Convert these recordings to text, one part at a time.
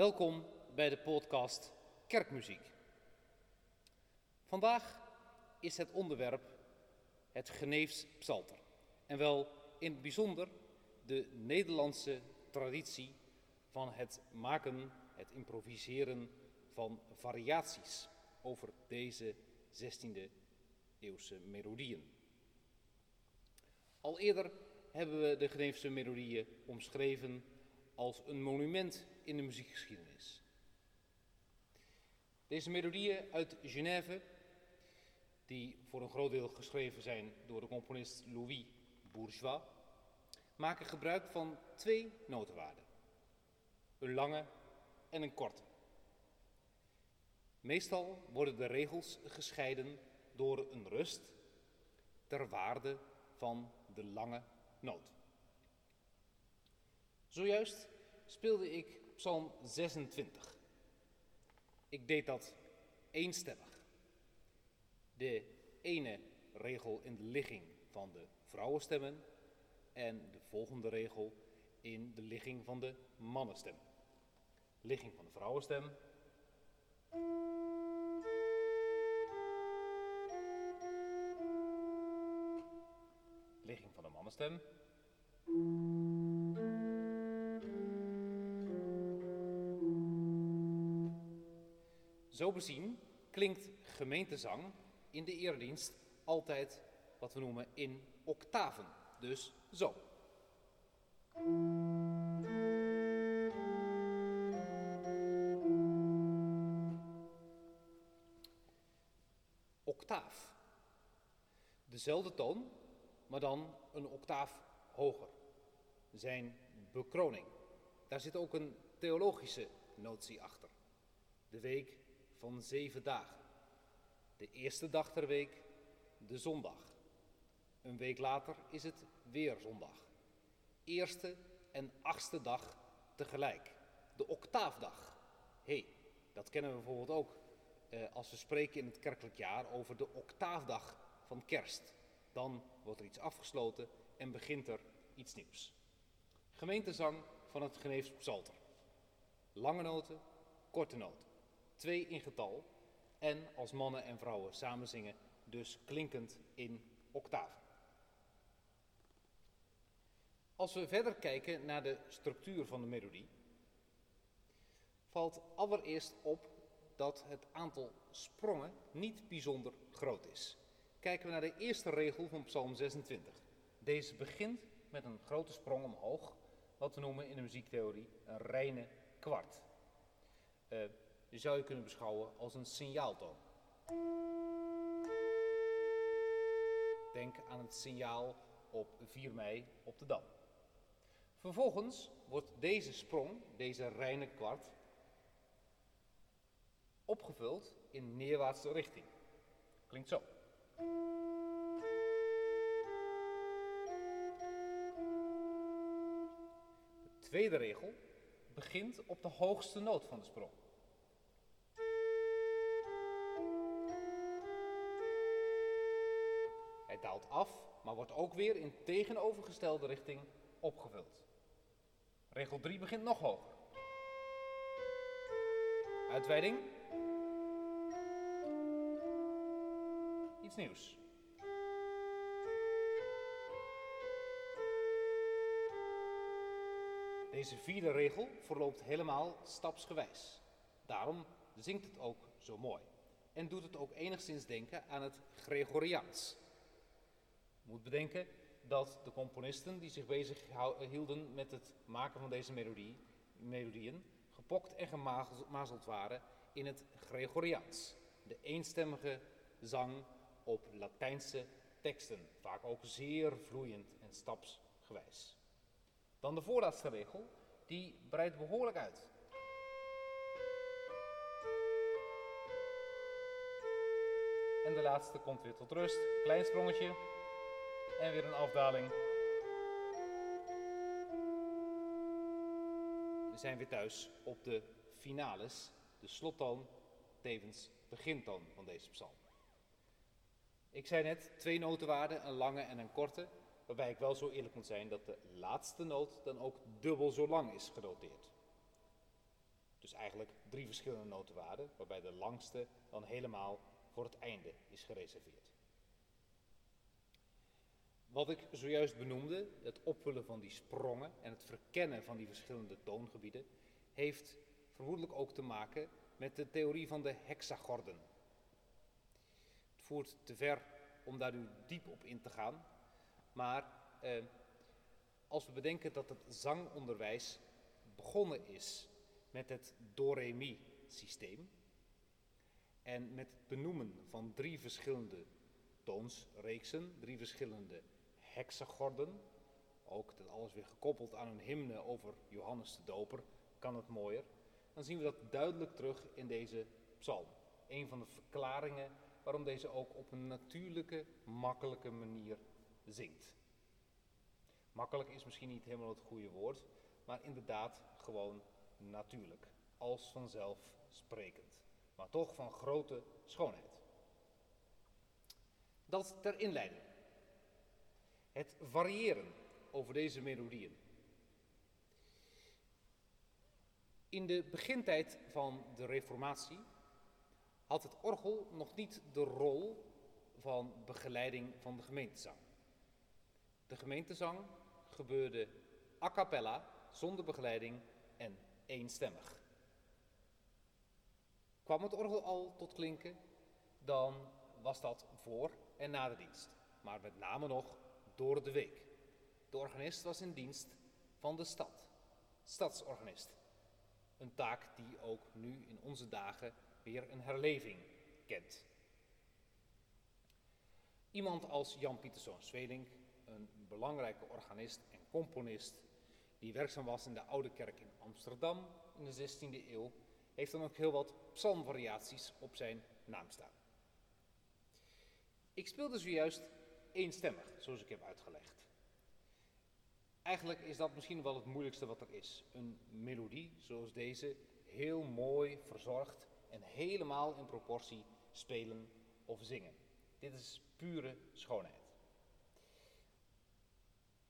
Welkom bij de podcast Kerkmuziek. Vandaag is het onderwerp het Geneefs Psalter. En wel in het bijzonder de Nederlandse traditie van het maken, het improviseren van variaties over deze 16e eeuwse melodieën. Al eerder hebben we de Geneefse melodieën omschreven als een monument in de muziekgeschiedenis. Deze melodieën uit Genève, die voor een groot deel geschreven zijn door de componist Louis Bourgeois, maken gebruik van twee notenwaarden. Een lange en een korte. Meestal worden de regels gescheiden door een rust ter waarde van de lange noot. Zojuist speelde ik Psalm 26. Ik deed dat eenstemmig. De ene regel in de ligging van de vrouwenstemmen en de volgende regel in de ligging van de mannenstem. Ligging van de vrouwenstem. Ligging van de mannenstem. Zo bezien klinkt gemeentezang in de eredienst altijd wat we noemen in octaven. Dus zo. Octaaf. Dezelfde toon, maar dan een octaaf hoger. Zijn bekroning. Daar zit ook een theologische notie achter. De week van zeven dagen. De eerste dag ter week, de zondag. Een week later is het weer zondag. Eerste en achtste dag tegelijk. De octaafdag. Hé, hey, dat kennen we bijvoorbeeld ook eh, als we spreken in het kerkelijk jaar over de octaafdag van kerst. Dan wordt er iets afgesloten en begint er iets nieuws. Gemeentezang van het Geneefs Psalter. Lange noten, korte noten twee in getal en als mannen en vrouwen samen zingen, dus klinkend in octaven. Als we verder kijken naar de structuur van de melodie, valt allereerst op dat het aantal sprongen niet bijzonder groot is. Kijken we naar de eerste regel van Psalm 26. Deze begint met een grote sprong omhoog, wat we noemen in de muziektheorie een reine kwart. Uh, die zou je kunnen beschouwen als een signaaltoon. Denk aan het signaal op 4 mei op de Dam. Vervolgens wordt deze sprong, deze reine kwart, opgevuld in neerwaartse richting. Klinkt zo. De tweede regel begint op de hoogste noot van de sprong. Maar wordt ook weer in tegenovergestelde richting opgevuld. Regel 3 begint nog hoger. Uitweiding. Iets nieuws. Deze vierde regel verloopt helemaal stapsgewijs. Daarom zingt het ook zo mooi. En doet het ook enigszins denken aan het Gregoriaans moet bedenken dat de componisten die zich bezig hielden met het maken van deze melodie, melodieën, gepokt en gemazeld waren in het Gregoriaans. De eenstemmige zang op Latijnse teksten, vaak ook zeer vloeiend en stapsgewijs. Dan de voorlaatste regel, die breidt behoorlijk uit. En de laatste komt weer tot rust. Klein sprongetje. En weer een afdaling. We zijn weer thuis op de finales, de slottoon, tevens begintoon van deze psalm. Ik zei net twee notenwaarden, een lange en een korte, waarbij ik wel zo eerlijk moet zijn dat de laatste noot dan ook dubbel zo lang is genoteerd. Dus eigenlijk drie verschillende notenwaarden, waarbij de langste dan helemaal voor het einde is gereserveerd. Wat ik zojuist benoemde, het opvullen van die sprongen en het verkennen van die verschillende toongebieden, heeft vermoedelijk ook te maken met de theorie van de hexagorden. Het voert te ver om daar nu diep op in te gaan, maar eh, als we bedenken dat het zangonderwijs begonnen is met het do-re-mi-systeem en met het benoemen van drie verschillende toonsreeksen, drie verschillende hexagorden, ook dat alles weer gekoppeld aan een hymne over Johannes de Doper, kan het mooier, dan zien we dat duidelijk terug in deze psalm. Een van de verklaringen waarom deze ook op een natuurlijke, makkelijke manier zingt. Makkelijk is misschien niet helemaal het goede woord, maar inderdaad gewoon natuurlijk, als vanzelf sprekend, maar toch van grote schoonheid. Dat ter inleiding. Het variëren over deze melodieën. In de begintijd van de Reformatie had het orgel nog niet de rol van begeleiding van de gemeentezang. De gemeentezang gebeurde a cappella, zonder begeleiding en eenstemmig. Kwam het orgel al tot klinken, dan was dat voor en na de dienst, maar met name nog door de week. De organist was in dienst van de stad, stadsorganist. Een taak die ook nu in onze dagen weer een herleving kent. Iemand als Jan Pieterszoon Zwelink, een belangrijke organist en componist die werkzaam was in de Oude Kerk in Amsterdam in de 16e eeuw, heeft dan ook heel wat psalmvariaties op zijn naam staan. Ik speelde zojuist eenstemmig, zoals ik heb uitgelegd. Eigenlijk is dat misschien wel het moeilijkste wat er is. Een melodie zoals deze, heel mooi verzorgd en helemaal in proportie spelen of zingen. Dit is pure schoonheid.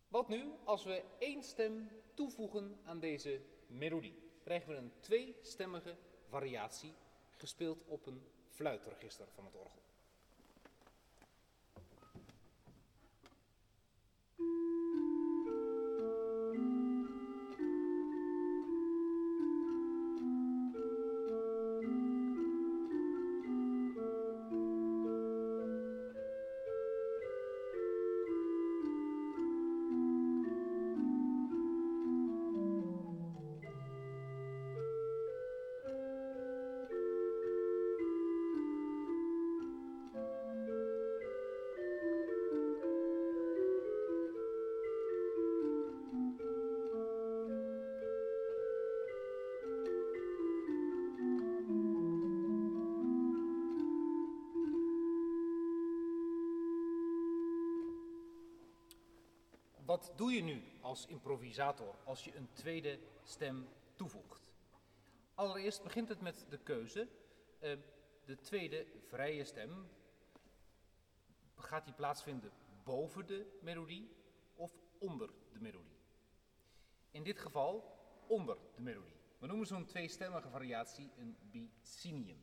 Wat nu als we één stem toevoegen aan deze melodie? Krijgen we een tweestemmige variatie gespeeld op een fluitregister van het orgel. Wat doe je nu als improvisator als je een tweede stem toevoegt? Allereerst begint het met de keuze. Uh, de tweede vrije stem, gaat die plaatsvinden boven de melodie of onder de melodie? In dit geval onder de melodie. We noemen zo'n tweestemmige variatie een bicinium.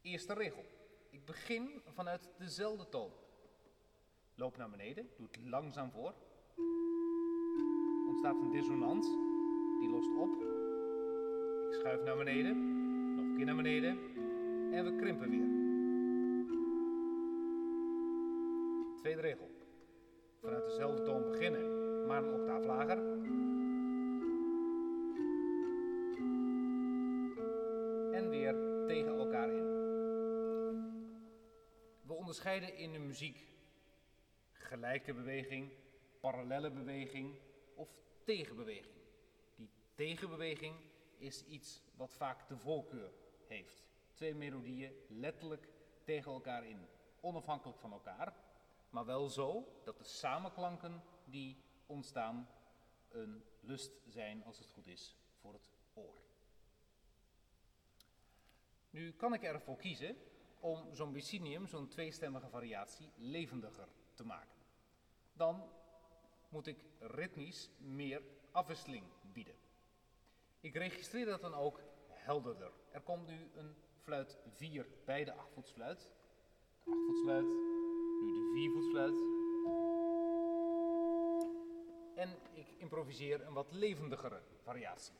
Eerste regel. Ik begin vanuit dezelfde toon. Loop naar beneden, doe het langzaam voor. Ontstaat een dissonant, die lost op. Ik schuif naar beneden, nog een keer naar beneden en we krimpen weer. Tweede regel. Vanuit dezelfde toon beginnen, maar een octaaf lager. En weer tegen elkaar in. We onderscheiden in de muziek gelijke beweging, parallelle beweging of tegenbeweging. Die tegenbeweging is iets wat vaak de voorkeur heeft. Twee melodieën letterlijk tegen elkaar in, onafhankelijk van elkaar, maar wel zo dat de samenklanken die ontstaan een lust zijn, als het goed is, voor het oor. Nu kan ik ervoor kiezen om zo'n bicinium, zo'n tweestemmige variatie, levendiger te maken dan moet ik ritmisch meer afwisseling bieden. Ik registreer dat dan ook helderder. Er komt nu een fluit 4 bij de achtvoetsfluit. De achtvoetsfluit, nu de viervoetsfluit. En ik improviseer een wat levendigere variatie.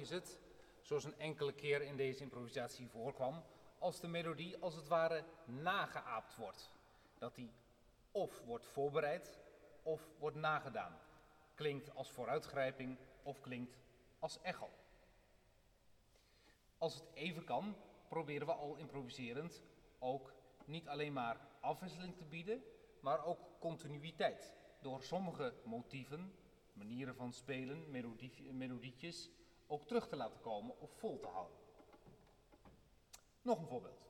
Is het, zoals een enkele keer in deze improvisatie voorkwam, als de melodie als het ware nageaapt wordt. Dat die of wordt voorbereid of wordt nagedaan. Klinkt als vooruitgrijping of klinkt als echo. Als het even kan, proberen we al improviserend ook niet alleen maar afwisseling te bieden, maar ook continuïteit. Door sommige motieven, manieren van spelen, melodie, melodietjes, ook terug te laten komen of vol te houden. Nog een voorbeeld.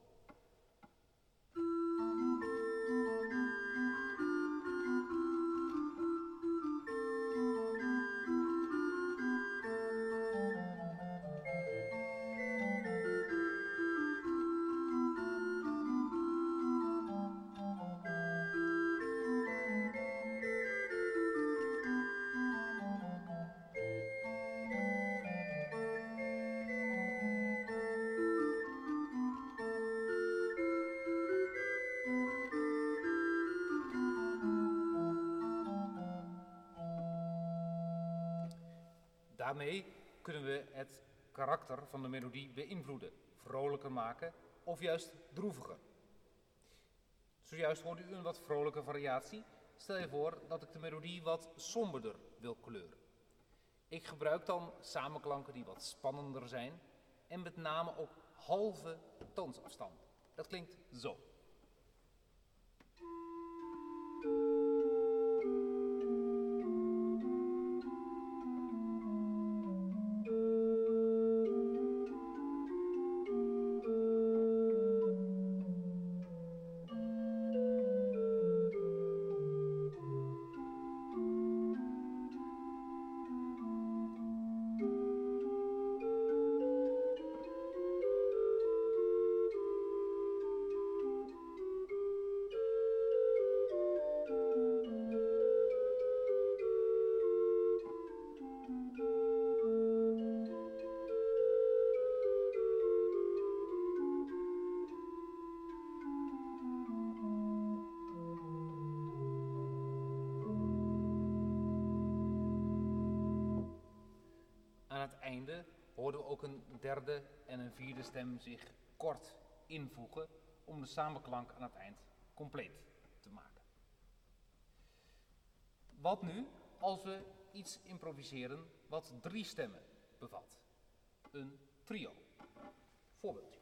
Daarmee kunnen we het karakter van de melodie beïnvloeden, vrolijker maken of juist droeviger. Zojuist hoorde u een wat vrolijke variatie. Stel je voor dat ik de melodie wat somberder wil kleuren. Ik gebruik dan samenklanken die wat spannender zijn en met name ook halve toonsafstand. Dat klinkt zo. Einde hoorden we ook een derde en een vierde stem zich kort invoegen om de samenklank aan het eind compleet te maken. Wat nu als we iets improviseren wat drie stemmen bevat? Een trio. Voorbeeldje.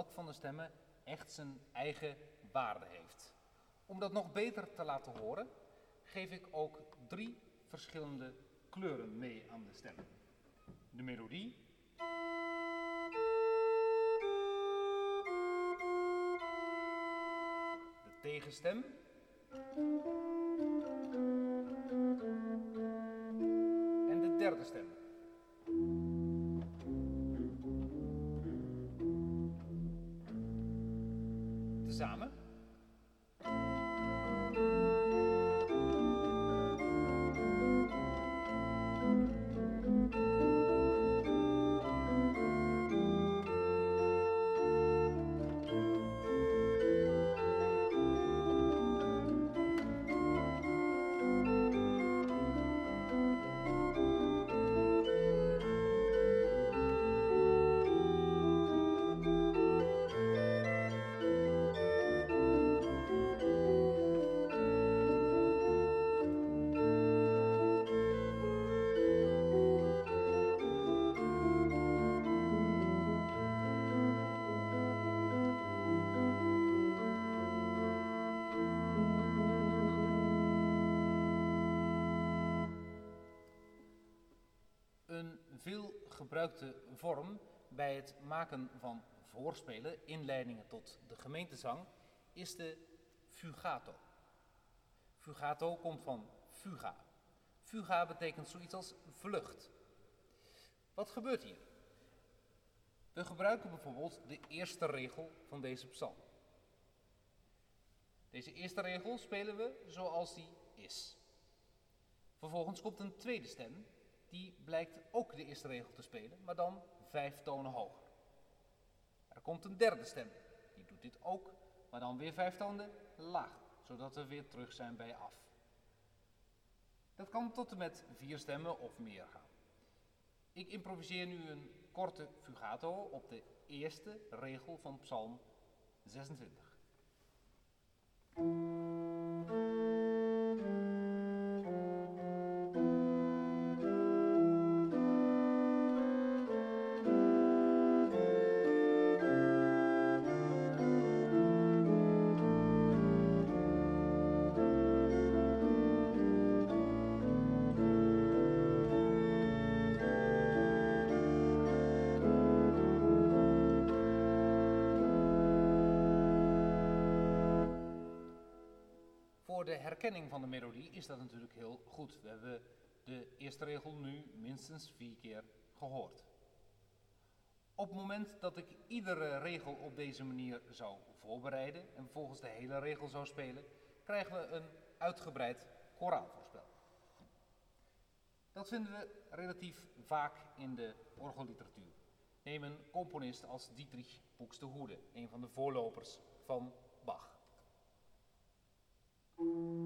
elk van de stemmen echt zijn eigen waarde heeft. Om dat nog beter te laten horen, geef ik ook drie verschillende kleuren mee aan de stemmen. De melodie. De tegenstem. En de derde stem. Veel gebruikte vorm bij het maken van voorspelen, inleidingen tot de gemeentezang, is de fugato. Fugato komt van fuga. Fuga betekent zoiets als vlucht. Wat gebeurt hier? We gebruiken bijvoorbeeld de eerste regel van deze psalm. Deze eerste regel spelen we zoals die is. Vervolgens komt een tweede stem die blijkt ook de eerste regel te spelen, maar dan vijf tonen hoger. Er komt een derde stem, die doet dit ook, maar dan weer vijf tonen lager, zodat we weer terug zijn bij af. Dat kan tot en met vier stemmen of meer gaan. Ik improviseer nu een korte fugato op de eerste regel van Psalm 26. Voor de herkenning van de melodie is dat natuurlijk heel goed. We hebben de eerste regel nu minstens vier keer gehoord. Op het moment dat ik iedere regel op deze manier zou voorbereiden en vervolgens de hele regel zou spelen, krijgen we een uitgebreid koraalvoorspel. Dat vinden we relatief vaak in de orgelliteratuur. Neem een componist als Dietrich Buxtehude, een van de voorlopers van Bach. Thank you.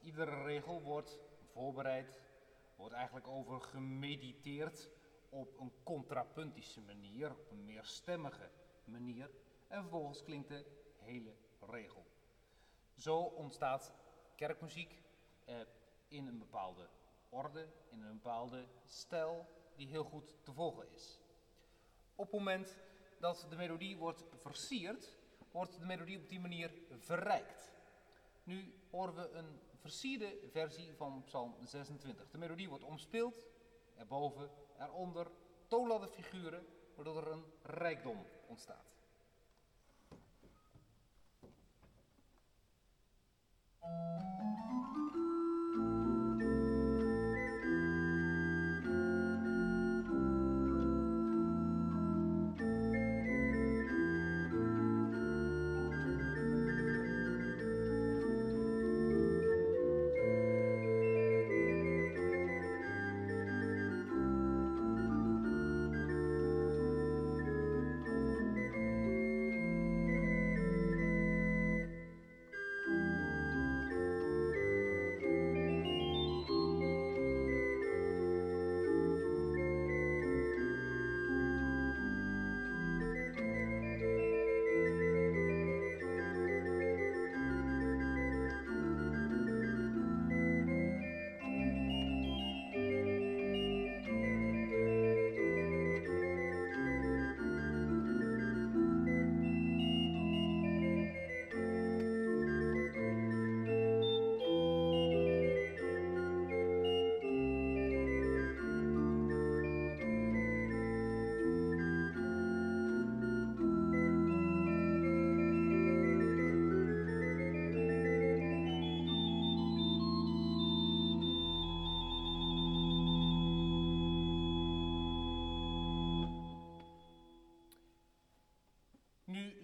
Iedere regel wordt voorbereid, wordt eigenlijk over gemediteerd op een contrapuntische manier, op een meer stemmige manier. En vervolgens klinkt de hele regel. Zo ontstaat kerkmuziek eh, in een bepaalde orde, in een bepaalde stijl die heel goed te volgen is. Op het moment dat de melodie wordt versierd, wordt de melodie op die manier verrijkt. Nu horen we een versierde versie van Psalm 26. De melodie wordt omspeeld, erboven, eronder, toonladde figuren, waardoor er een rijkdom ontstaat.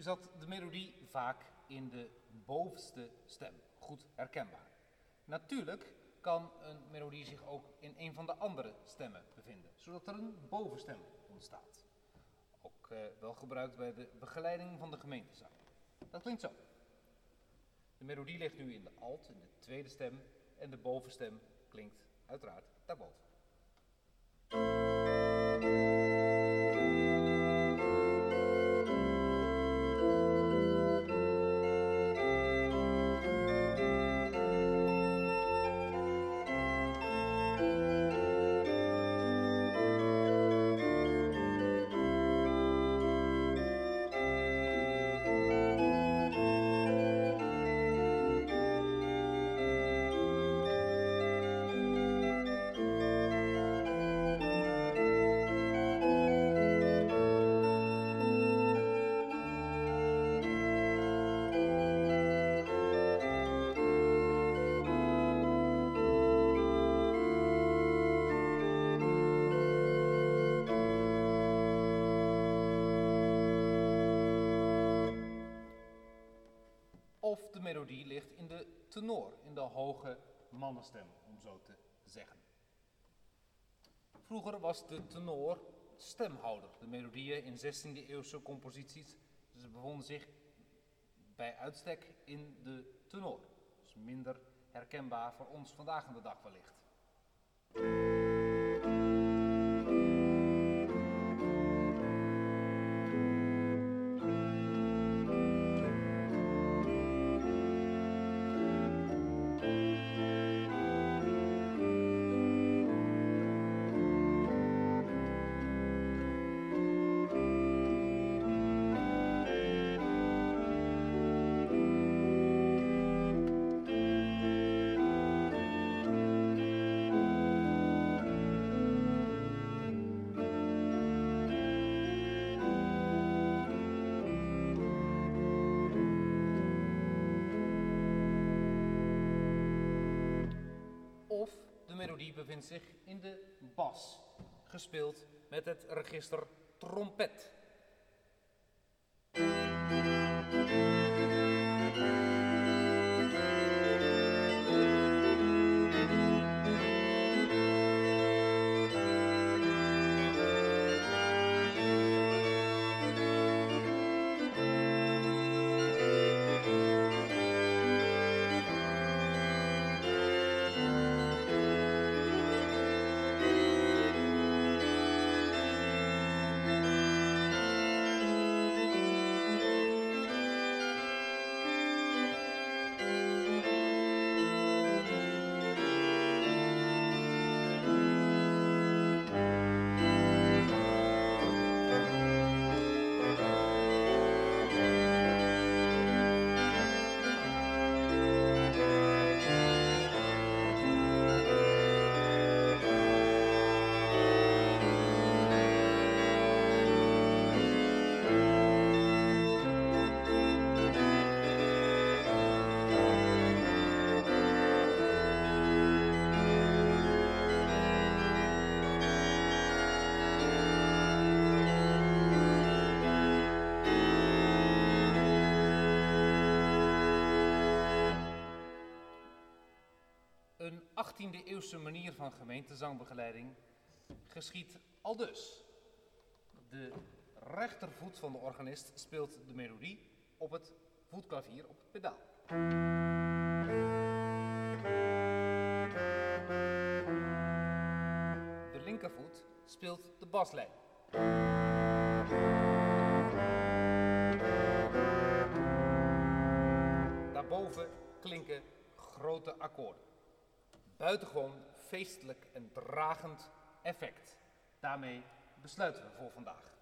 Zat de melodie vaak in de bovenste stem, goed herkenbaar. Natuurlijk kan een melodie zich ook in een van de andere stemmen bevinden, zodat er een bovenstem ontstaat. Ook uh, wel gebruikt bij de begeleiding van de gemeentezang. Dat klinkt zo. De melodie ligt nu in de alt, in de tweede stem, en de bovenstem klinkt uiteraard daarboven. Melodie ligt in de tenor, in de hoge mannenstem, om zo te zeggen. Vroeger was de tenor stemhouder. De melodieën in 16e eeuwse composities ze bevonden zich bij uitstek in de tenor. Dus minder herkenbaar voor ons vandaag aan de dag wellicht. Melodie bevindt zich in de bas, gespeeld met het register trompet. 18e eeuwse manier van gemeentezangbegeleiding geschiet al dus. De rechtervoet van de organist speelt de melodie op het voetklavier op het pedaal. De linkervoet speelt de baslijn. Daarboven klinken grote akkoorden buitengewoon feestelijk en dragend effect. Daarmee besluiten we voor vandaag.